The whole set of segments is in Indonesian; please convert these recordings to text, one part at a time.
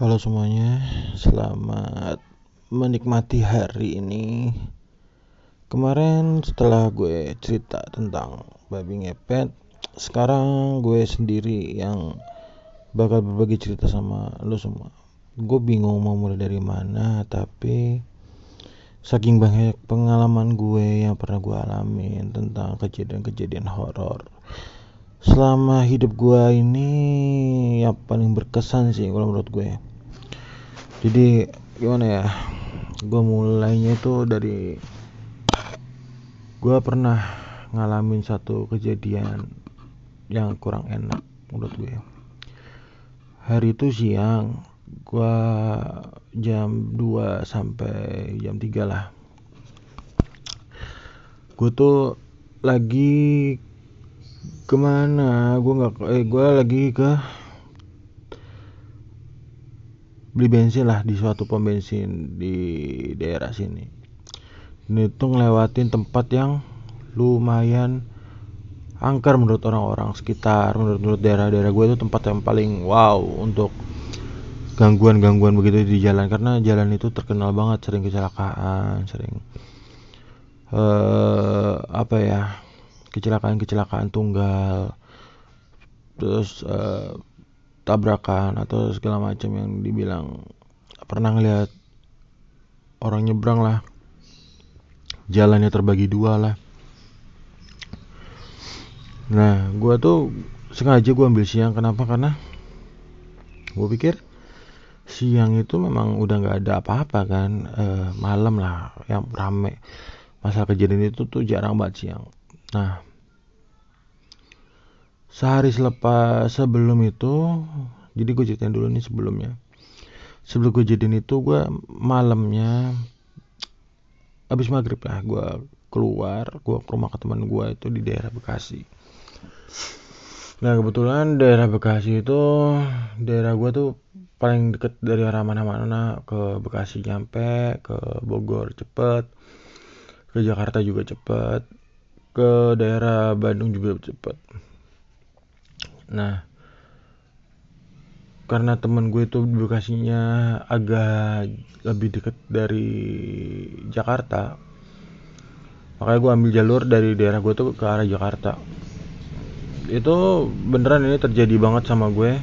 Halo semuanya, selamat menikmati hari ini. Kemarin setelah gue cerita tentang babi ngepet, sekarang gue sendiri yang bakal berbagi cerita sama lo semua. Gue bingung mau mulai dari mana, tapi saking banyak pengalaman gue yang pernah gue alamin tentang kejadian-kejadian horor selama hidup gue ini yang paling berkesan sih kalau menurut gue jadi gimana ya? Gue mulainya itu dari gue pernah ngalamin satu kejadian yang kurang enak menurut gue hari itu siang gue jam 2 sampai jam 3 lah. Gue tuh lagi ke mana? Gue nggak eh gue lagi ke beli bensin lah di suatu pom bensin di daerah sini. Ini tuh ngelewatin tempat yang lumayan angker menurut orang-orang sekitar menurut, menurut daerah-daerah gue itu tempat yang paling wow untuk gangguan-gangguan begitu di jalan karena jalan itu terkenal banget sering kecelakaan sering uh, apa ya kecelakaan-kecelakaan tunggal terus uh, tabrakan atau segala macam yang dibilang. Pernah ngeliat orang nyebrang lah. Jalannya terbagi dua lah. Nah gue tuh sengaja gue ambil siang. Kenapa? Karena gue pikir siang itu memang udah nggak ada apa-apa kan. E, malam lah yang rame. Masalah kejadian itu tuh jarang banget siang. Nah sehari selepas sebelum itu jadi gue ceritain dulu nih sebelumnya. Sebelum gue jadiin itu gue malamnya habis maghrib lah gue keluar gue ke rumah ke teman gue itu di daerah Bekasi. Nah kebetulan daerah Bekasi itu daerah gue tuh paling deket dari arah mana-mana ke Bekasi nyampe ke Bogor cepet ke Jakarta juga cepet ke daerah Bandung juga cepet nah karena temen gue itu Bekasinya agak lebih deket dari Jakarta makanya gue ambil jalur dari daerah gue tuh ke arah Jakarta. Itu beneran ini terjadi banget sama gue.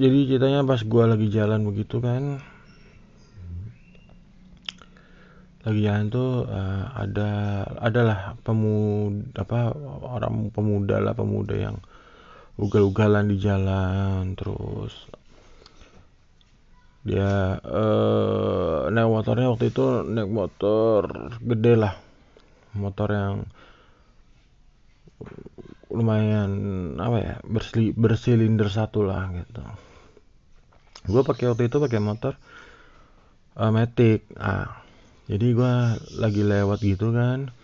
Jadi ceritanya pas gue lagi jalan begitu kan lagi jalan tuh uh, ada adalah pemuda apa orang pemuda lah pemuda yang ugal-ugalan di jalan terus dia uh, naik motornya waktu itu naik motor gede lah. Motor yang lumayan apa ya bersili, bersilinder satu lah gitu. Gue pakai waktu itu pakai motor uh, matic ah jadi gue lagi lewat gitu kan.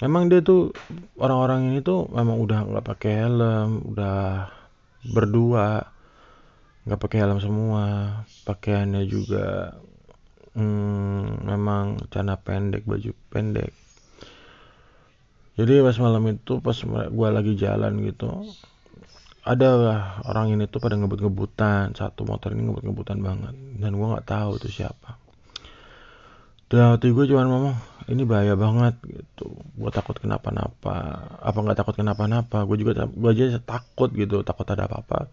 Emang dia tuh orang-orang ini tuh memang udah nggak pakai helm udah berdua. Nggak pakai helm semua. Pakaiannya juga hmm, memang celana pendek baju pendek. Jadi pas malam itu pas gue lagi jalan gitu ada orang ini tuh pada ngebut-ngebutan. Satu motor ini ngebut-ngebutan banget. Dan gue nggak tahu itu siapa dalam hati gue cuma ngomong ini bahaya banget gitu. Gue takut kenapa-napa. Apa nggak takut kenapa-napa? Gue juga gue aja takut gitu takut ada apa-apa.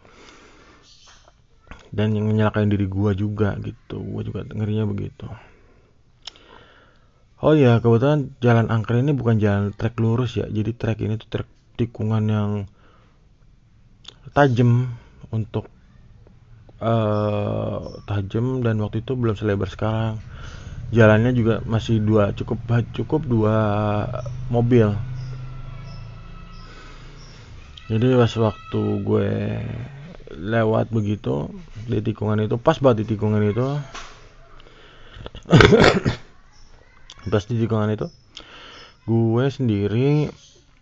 Dan yang menyalahkan diri gue juga gitu gue juga ngerinya begitu. Oh ya kebetulan jalan angker ini bukan jalan trek lurus ya. Jadi trek ini tuh trek tikungan yang tajam untuk uh, tajam dan waktu itu belum selebar sekarang jalannya juga masih dua cukup cukup dua mobil. Jadi pas waktu gue lewat begitu di tikungan itu pas banget di tikungan itu pas di tikungan itu gue sendiri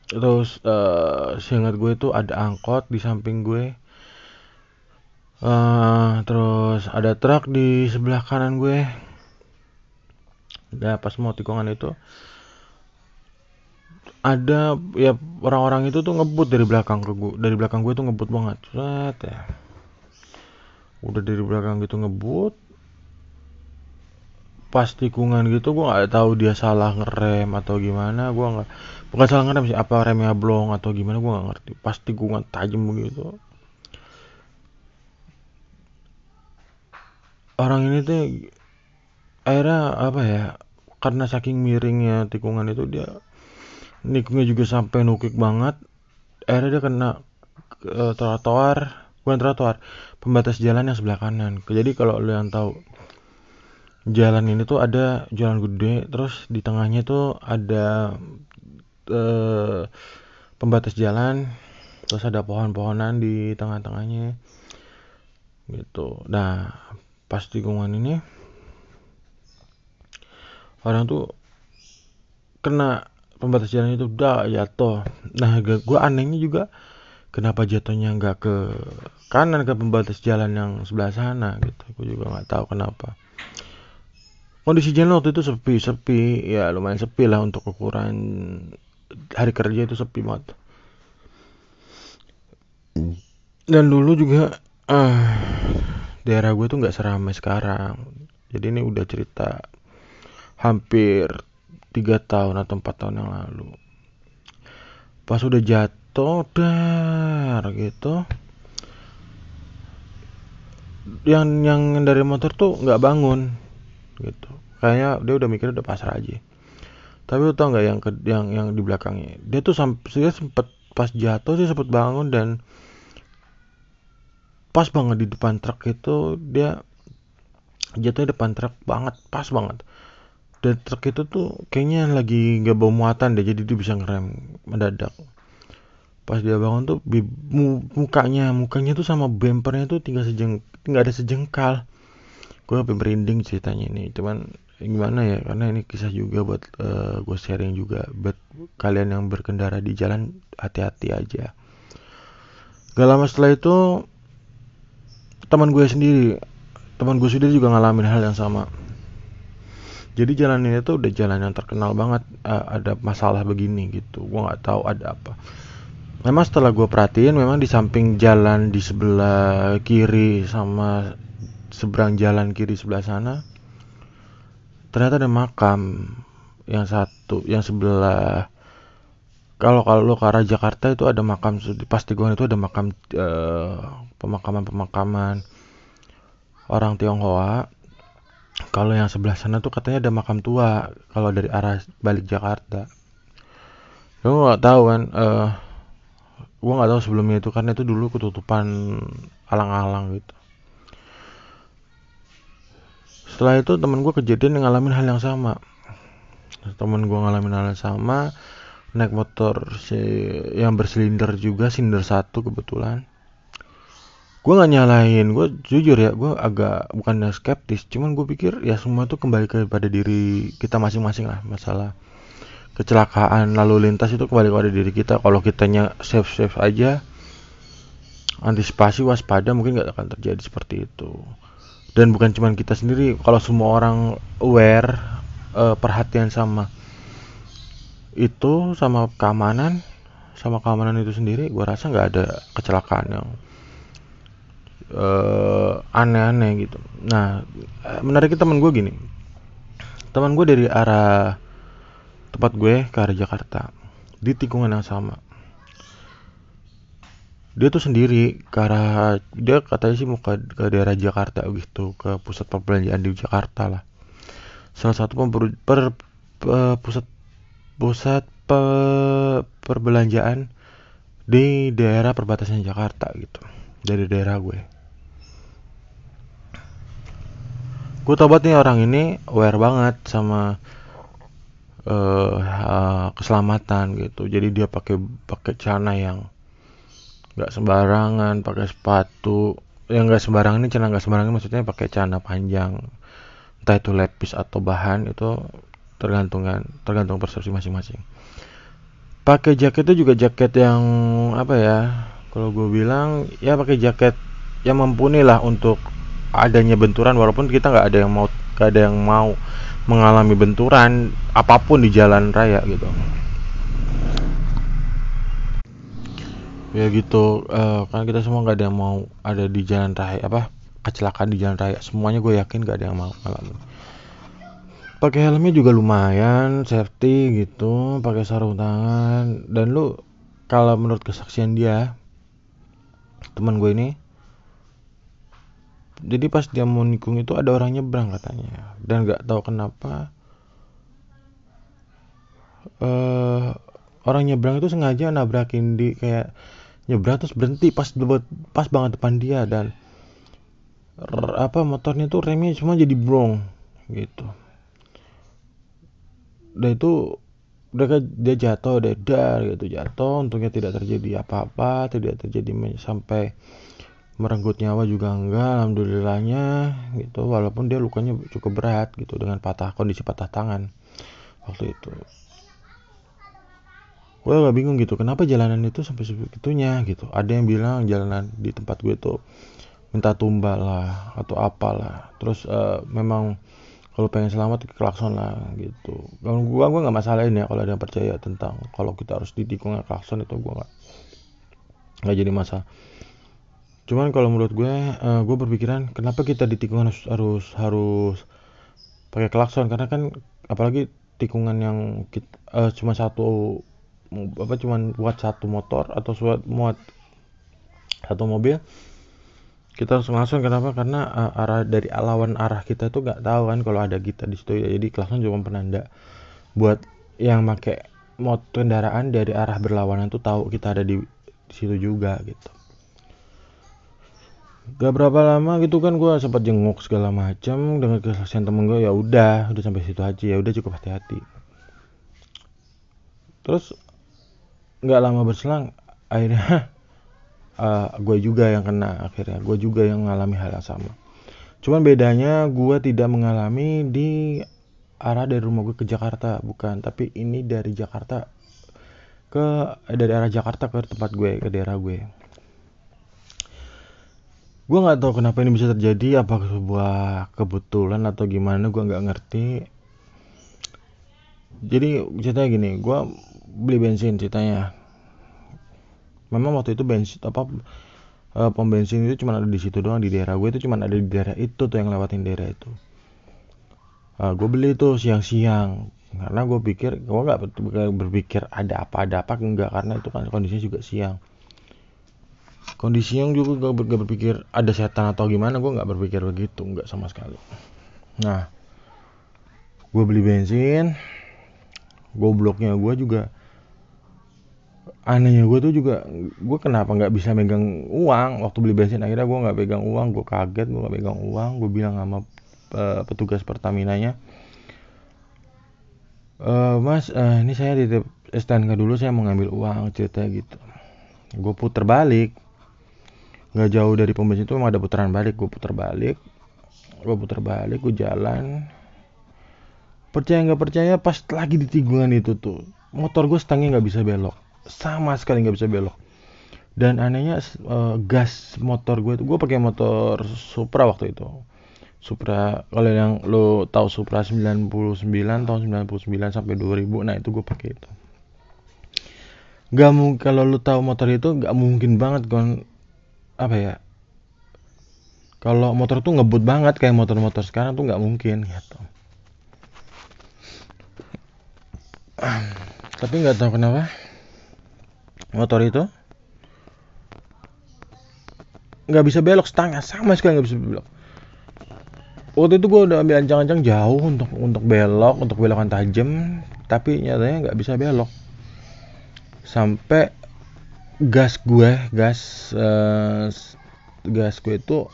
terus uh, seingat gue itu ada angkot di samping gue. Uh, terus ada truk di sebelah kanan gue Nah pas mau tikungan itu ada ya orang-orang itu tuh ngebut dari belakang ke gue dari belakang gue tuh ngebut banget. Set, ya. Udah dari belakang gitu ngebut pas tikungan gitu gue nggak tahu dia salah ngerem atau gimana gue nggak bukan salah ngerem sih apa remnya blong atau gimana gue nggak ngerti. Pas tikungan tajam begitu orang ini tuh akhirnya apa ya karena saking miringnya tikungan itu dia nikungnya juga sampai nukik banget. Akhirnya dia kena uh, trotoar bukan trotoar pembatas jalan yang sebelah kanan. Jadi kalau lo yang tahu jalan ini tuh ada jalan gede terus di tengahnya tuh ada uh, pembatas jalan terus ada pohon-pohonan di tengah-tengahnya gitu. Nah pas tikungan ini orang tuh kena pembatas jalan itu udah jatuh nah gue anehnya juga kenapa jatuhnya nggak ke kanan ke pembatas jalan yang sebelah sana gitu. Gue juga nggak tahu kenapa. Kondisi jalan waktu itu sepi sepi. Ya lumayan sepi lah untuk ukuran hari kerja itu sepi banget. Dan dulu juga uh, daerah gue tuh nggak seramai sekarang. Jadi ini udah cerita hampir tiga tahun atau empat tahun yang lalu. Pas udah jatuh dar gitu. Yang yang dari motor tuh nggak bangun gitu. Kayaknya dia udah mikir udah pasrah aja. Tapi lu tau nggak yang ke yang yang di belakangnya? Dia tuh sampai dia sempet pas jatuh sih sempet bangun dan pas banget di depan truk itu dia jatuh di depan truk banget pas banget dan truk itu tuh kayaknya lagi nggak bawa muatan deh jadi dia bisa ngerem mendadak. Pas dia bangun tuh mukanya mukanya tuh sama bempernya tuh tinggal sejeng nggak ada sejengkal. Gue sampai merinding ceritanya ini cuman gimana ya karena ini kisah juga buat uh, eh, gue sharing juga. Buat kalian yang berkendara di jalan hati-hati aja. Gak lama setelah itu teman gue sendiri teman gue sendiri juga ngalamin hal yang sama jadi jalan ini tuh udah jalan yang terkenal banget uh, ada masalah begini gitu. Gue nggak tahu ada apa. Memang setelah gue perhatiin memang di samping jalan di sebelah kiri sama seberang jalan kiri sebelah sana ternyata ada makam yang satu yang sebelah. Kalau kalau lo ke arah Jakarta itu ada makam di Pastiguan itu ada makam uh, pemakaman pemakaman orang Tionghoa kalau yang sebelah sana tuh katanya ada makam tua kalau dari arah balik Jakarta. Gue nggak tahu kan uh, eh, gue nggak tahu sebelumnya itu karena itu dulu ketutupan alang-alang gitu. Setelah itu temen gue kejadian ngalamin hal yang sama. Temen gue ngalamin hal yang sama naik motor si yang bersilinder juga silinder satu kebetulan gue nggak nyalain gue jujur ya gue agak bukannya skeptis. Cuman gue pikir ya semua tuh kembali kepada diri kita masing-masing lah. Masalah kecelakaan lalu lintas itu kembali kepada diri kita. Kalau kitanya safe safe aja antisipasi waspada mungkin nggak akan terjadi seperti itu. Dan bukan cuma kita sendiri kalau semua orang aware uh, perhatian sama itu sama keamanan sama keamanan itu sendiri gue rasa nggak ada kecelakaan yang uh, aneh-aneh gitu. Nah menariknya teman gue gini. Teman gue dari arah tempat gue ke arah Jakarta di tikungan yang sama. Dia tuh sendiri ke arah dia katanya sih mau ke, ke daerah Jakarta gitu ke pusat perbelanjaan di Jakarta lah. Salah satu pember, per, per, pusat pusat pe, perbelanjaan di daerah perbatasan Jakarta gitu dari daerah gue gue tau banget nih orang ini aware banget sama uh, uh, keselamatan gitu. Jadi dia pakai pakai celana yang nggak sembarangan pakai sepatu. Yang nggak sembarangan ini celana nggak sembarangan maksudnya pakai celana panjang. Entah itu lepis atau bahan itu tergantungan tergantung persepsi masing-masing. Pakai jaket itu juga jaket yang apa ya kalau gue bilang ya pakai jaket yang mumpuni lah untuk adanya benturan walaupun kita nggak ada yang mau nggak ada yang mau mengalami benturan apa pun di jalan raya gitu. Ya gitu uh, kan kita semua nggak ada yang mau ada di jalan raya apa kecelakaan di jalan raya. Semuanya gue yakin gak ada yang mau ngalamin. Pakai helmnya juga lumayan safety gitu pakai sarung tangan. Dan lu kalau menurut kesaksian dia teman gue ini jadi pas dia mau nikung itu ada orang nyebrang katanya. Dan nggak tahu kenapa uh, orang nyebrang itu sengaja nabrakin di kayak nyebrang terus berhenti pas pas banget depan dia. Dan apa motornya tuh remnya cuma jadi brong gitu. Dan itu mereka dia jatuh dia dar gitu jatuh untungnya tidak terjadi apa-apa tidak terjadi sampai merenggut nyawa juga enggak alhamdulillahnya gitu. Walaupun dia lukanya cukup berat gitu dengan patah kondisi patah tangan waktu itu. Gue agak bingung gitu. Kenapa jalanan itu sampai sebegitunya gitu? Ada yang bilang jalanan di tempat gue tuh minta tumbal lah atau apalah. Terus uh, memang kalau pengen selamat klakson lah gitu. Kalau gue gue nggak masalah ini ya kalau ada yang percaya tentang kalau kita harus ditikung klakson itu gue nggak nggak jadi masalah cuman kalau menurut gue uh, gue berpikiran kenapa kita di tikungan harus harus harus pakai klakson? Karena kan apalagi tikungan yang kita, uh, cuma satu apa cuman buat satu motor atau buat muat satu mobil kita harus langsung kenapa? Karena uh, arah dari lawan arah kita tuh nggak tahu kan kalau ada kita di situ ya. Jadi kelasnya cuma penanda. Buat yang pakai motor kendaraan dari arah berlawanan tuh tahu kita ada di, di situ juga gitu gak berapa lama gitu kan gue sempat jenguk segala macam dengan kesaksian temen gue ya udah udah sampai situ aja ya udah cukup hati-hati. Terus nggak lama berselang akhirnya uh, gue juga yang kena akhirnya. Gue juga yang mengalami hal yang sama. Cuman bedanya gue tidak mengalami di arah dari rumah gue ke Jakarta bukan. Tapi ini dari Jakarta ke dari arah Jakarta ke tempat gue ke daerah gue gue nggak tahu kenapa ini bisa terjadi apa sebuah kebetulan atau gimana gue nggak ngerti. Jadi ceritanya gini gue beli bensin ceritanya. Memang waktu itu bensin apa uh, pom bensin itu cuma ada di situ doang di daerah gue itu cuma ada di daerah itu tuh yang lewatin daerah itu. Uh, gue beli itu siang-siang karena gue pikir gue nggak berpikir ada apa ada apa enggak karena itu kan kondisinya juga siang kondisi yang juga gak, berpikir ada setan atau gimana gue nggak berpikir begitu nggak sama sekali. Nah gue beli bensin gobloknya gue juga anehnya gue tuh juga gue kenapa nggak bisa megang uang? Waktu beli bensin akhirnya gue nggak pegang uang gue kaget gue nggak pegang uang gue bilang sama uh, petugas Pertamina nya uh, mas uh, ini saya di STNK dulu saya mau ngambil uang cerita gitu. Gue puter balik nggak jauh dari pom bensin itu emang ada putaran balik. Gue puter balik. Gue puter balik gue jalan. Percaya nggak percaya pas lagi di tikungan itu tuh motor gue stangnya nggak bisa belok. Sama sekali nggak bisa belok. Dan anehnya uh, gas motor gue gue pakai motor Supra waktu itu. Supra kalau yang lo tahu Supra 99 tahun 99 sampai 2000 nah itu gue pakai itu. Nggak mungkin kalau lo tahu motor itu nggak mungkin banget kan apa ya? Kalau motor tuh ngebut banget kayak motor-motor sekarang tuh nggak mungkin gitu. Tapi nggak tahu kenapa motor itu nggak bisa belok setengah sama sekali nggak bisa belok. Waktu itu gue udah ambil ancang-ancang jauh untuk untuk belok untuk belokan tajam tapi nyatanya nggak bisa belok. Sampai gas gue gas uh, gas gue itu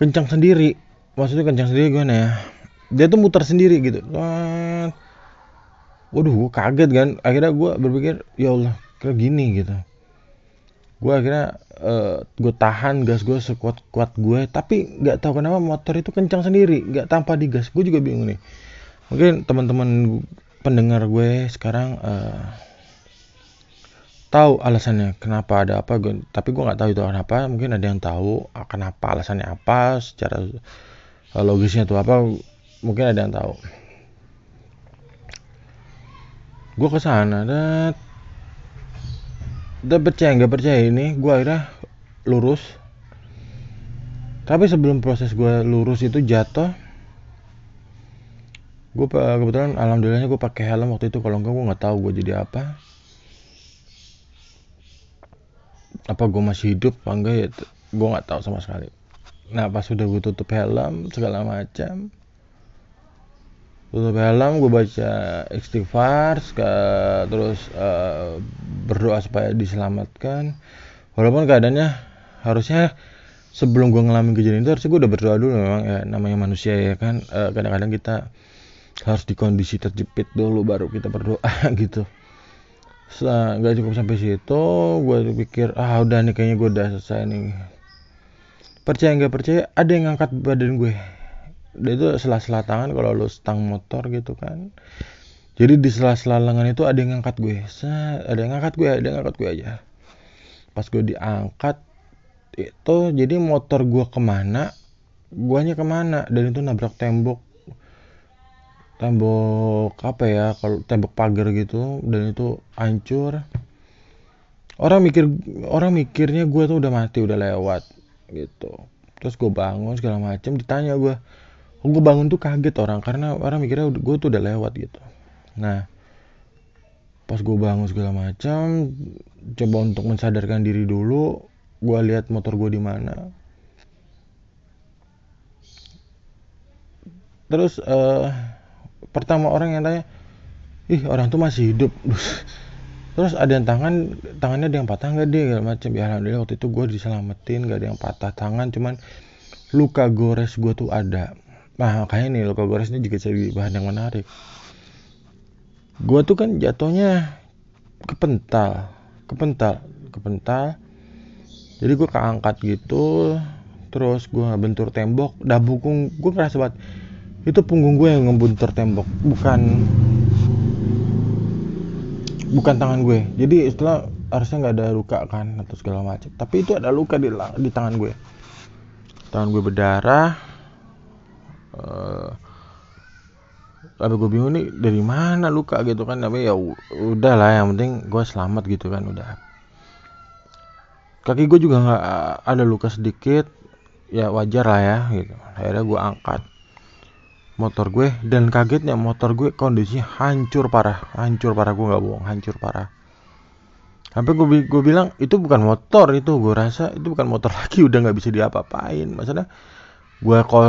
kencang sendiri. Maksudnya kencang sendiri gue ya? Dia tuh muter sendiri gitu. Waduh gue kaget kan. Akhirnya gue berpikir ya Allah kayak gini gitu. Gue akhirnya uh, gue tahan gas gue sekuat kuat gue tapi nggak tahu kenapa motor itu kencang sendiri nggak tanpa digas gue juga bingung nih. Mungkin teman-teman pendengar gue sekarang uh, tahu alasannya kenapa ada apa gue tapi gue nggak tahu itu kenapa. Mungkin ada yang tahu ah, kenapa alasannya apa secara uh, logisnya itu apa mungkin ada yang tahu. Gue ke sana dan udah percaya nggak percaya ini gue akhirnya lurus. Tapi sebelum proses gue lurus itu jatuh gue kebetulan alhamdulillahnya gue pakai helm waktu itu. Kalau enggak gue nggak tahu gue jadi apa apa gue masih hidup apa enggak ya gue nggak tahu sama sekali. Nah pas sudah gue tutup helm segala macam. Tutup helm gue baca istighfar terus uh, berdoa supaya diselamatkan. Walaupun keadaannya harusnya sebelum gue ngalamin kejadian itu harusnya gue udah berdoa dulu memang ya namanya manusia ya kan. Uh, kadang-kadang kita harus di kondisi terjepit dulu baru kita berdoa gitu nggak cukup sampai situ gue pikir ah udah nih kayaknya gue udah selesai nih. Percaya nggak percaya ada yang ngangkat badan gue. Dia itu sela-sela tangan kalau lu stang motor gitu kan. Jadi di sela-sela lengan itu ada yang ngangkat gue. Set, ada yang ngangkat gue ada yang ngangkat gue aja. Pas gue diangkat itu jadi motor gue ke mana guanya ke mana. Dan itu nabrak tembok tembok apa ya kalau tembok pagar gitu dan itu hancur. Orang mikir orang mikirnya gue tuh udah mati udah lewat gitu. Terus gue bangun segala macam ditanya gue gue bangun tuh kaget orang? Karena orang mikirnya gue tuh udah lewat gitu. Nah pas gue bangun segala macam coba untuk mensadarkan diri dulu gue lihat motor gue di mana. Terus uh, pertama orang yang tanya ih orang tuh masih hidup. Terus ada yang tangan tangannya ada yang patah nggak deh macam. Ya alhamdulillah waktu itu gue diselamatin nggak ada yang patah tangan cuman luka gores gue tuh ada. Nah kayak nih luka gores ini juga jadi bahan yang menarik. Gue tuh kan jatuhnya kepental kepental kepental. Jadi gue keangkat gitu terus gue bentur tembok dah bukung gue kerasa banget itu punggung gue yang ngebuntur tembok bukan bukan tangan gue. Jadi setelah harusnya nggak ada luka kan atau segala macam. Tapi itu ada luka di di tangan gue. Tangan gue berdarah uh, tapi gue bingung nih dari mana luka gitu kan. Tapi ya udah lah yang penting gue selamat gitu kan udah. Kaki gue juga nggak ada luka sedikit ya wajar lah ya gitu. Akhirnya gue angkat motor gue dan kagetnya motor gue kondisinya hancur parah hancur parah gue nggak bohong hancur parah. Sampai gue, gue bilang itu bukan motor itu. Gue rasa itu bukan motor lagi udah nggak bisa diapa-apain. Maksudnya gue kok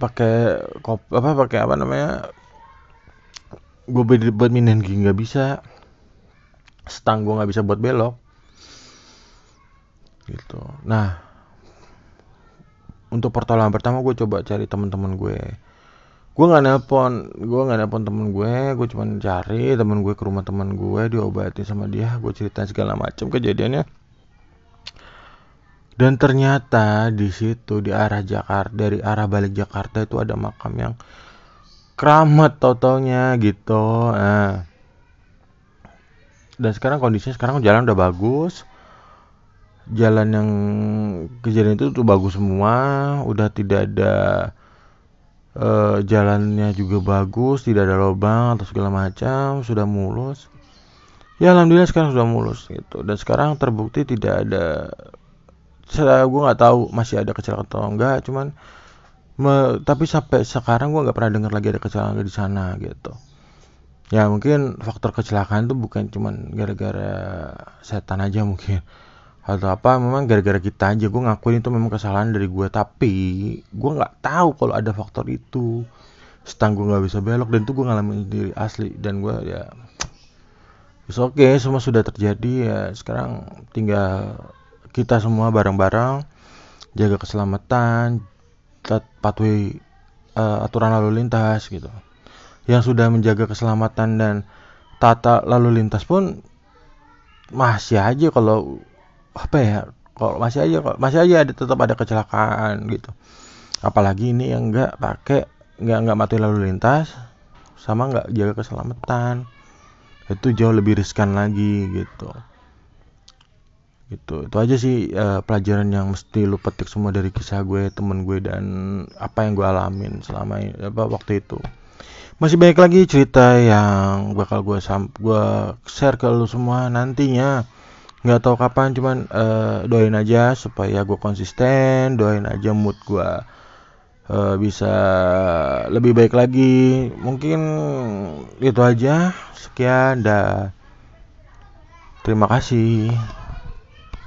pakai kop apa pakai apa namanya gue buat minen nggak bisa stang gue nggak bisa buat belok. Gitu. Nah untuk pertolongan pertama gue coba cari teman-teman gue gue nggak nelpon gue nggak nelpon temen gue gue cuma cari temen gue ke rumah temen gue diobati sama dia gue cerita segala macam kejadiannya dan ternyata di situ di arah Jakarta dari arah balik Jakarta itu ada makam yang keramat tau-taunya gitu nah. dan sekarang kondisinya sekarang jalan udah bagus jalan yang kejadian itu tuh bagus semua udah tidak ada uh, jalannya juga bagus tidak ada lubang atau segala macam sudah mulus. Ya alhamdulillah sekarang sudah mulus gitu. Dan sekarang terbukti tidak ada saya gue nggak tahu masih ada kecelakaan atau enggak cuman me, tapi sampai sekarang gue nggak pernah dengar lagi ada kecelakaan di sana gitu. Ya mungkin faktor kecelakaan itu bukan cuman gara-gara setan aja mungkin atau apa memang gara-gara kita aja gue ngakuin itu memang kesalahan dari gue tapi gue nggak tahu kalau ada faktor itu. Setang gue nggak bisa belok dan itu gue ngalamin diri asli. Dan gue ya oke okay semua sudah terjadi ya. Sekarang tinggal kita semua bareng-bareng jaga keselamatan patuhi uh, aturan lalu lintas gitu. Yang sudah menjaga keselamatan dan tata lalu lintas pun masih aja kalau apa ya kalau masih aja kok masih aja ada tetap ada kecelakaan gitu. Apalagi ini yang nggak pakai nggak nggak mati lalu lintas sama nggak jaga keselamatan. Itu jauh lebih riskan lagi gitu. Gitu itu aja sih uh, pelajaran yang mesti lu petik semua dari kisah gue temen gue dan apa yang gue alamin selama apa waktu itu. Masih banyak lagi cerita yang bakal gue sam gue share ke lu semua nantinya nggak tahu kapan cuman uh, doain aja supaya gue konsisten doain aja mood gue uh, bisa lebih baik lagi. Mungkin itu aja. Sekian dah. Terima kasih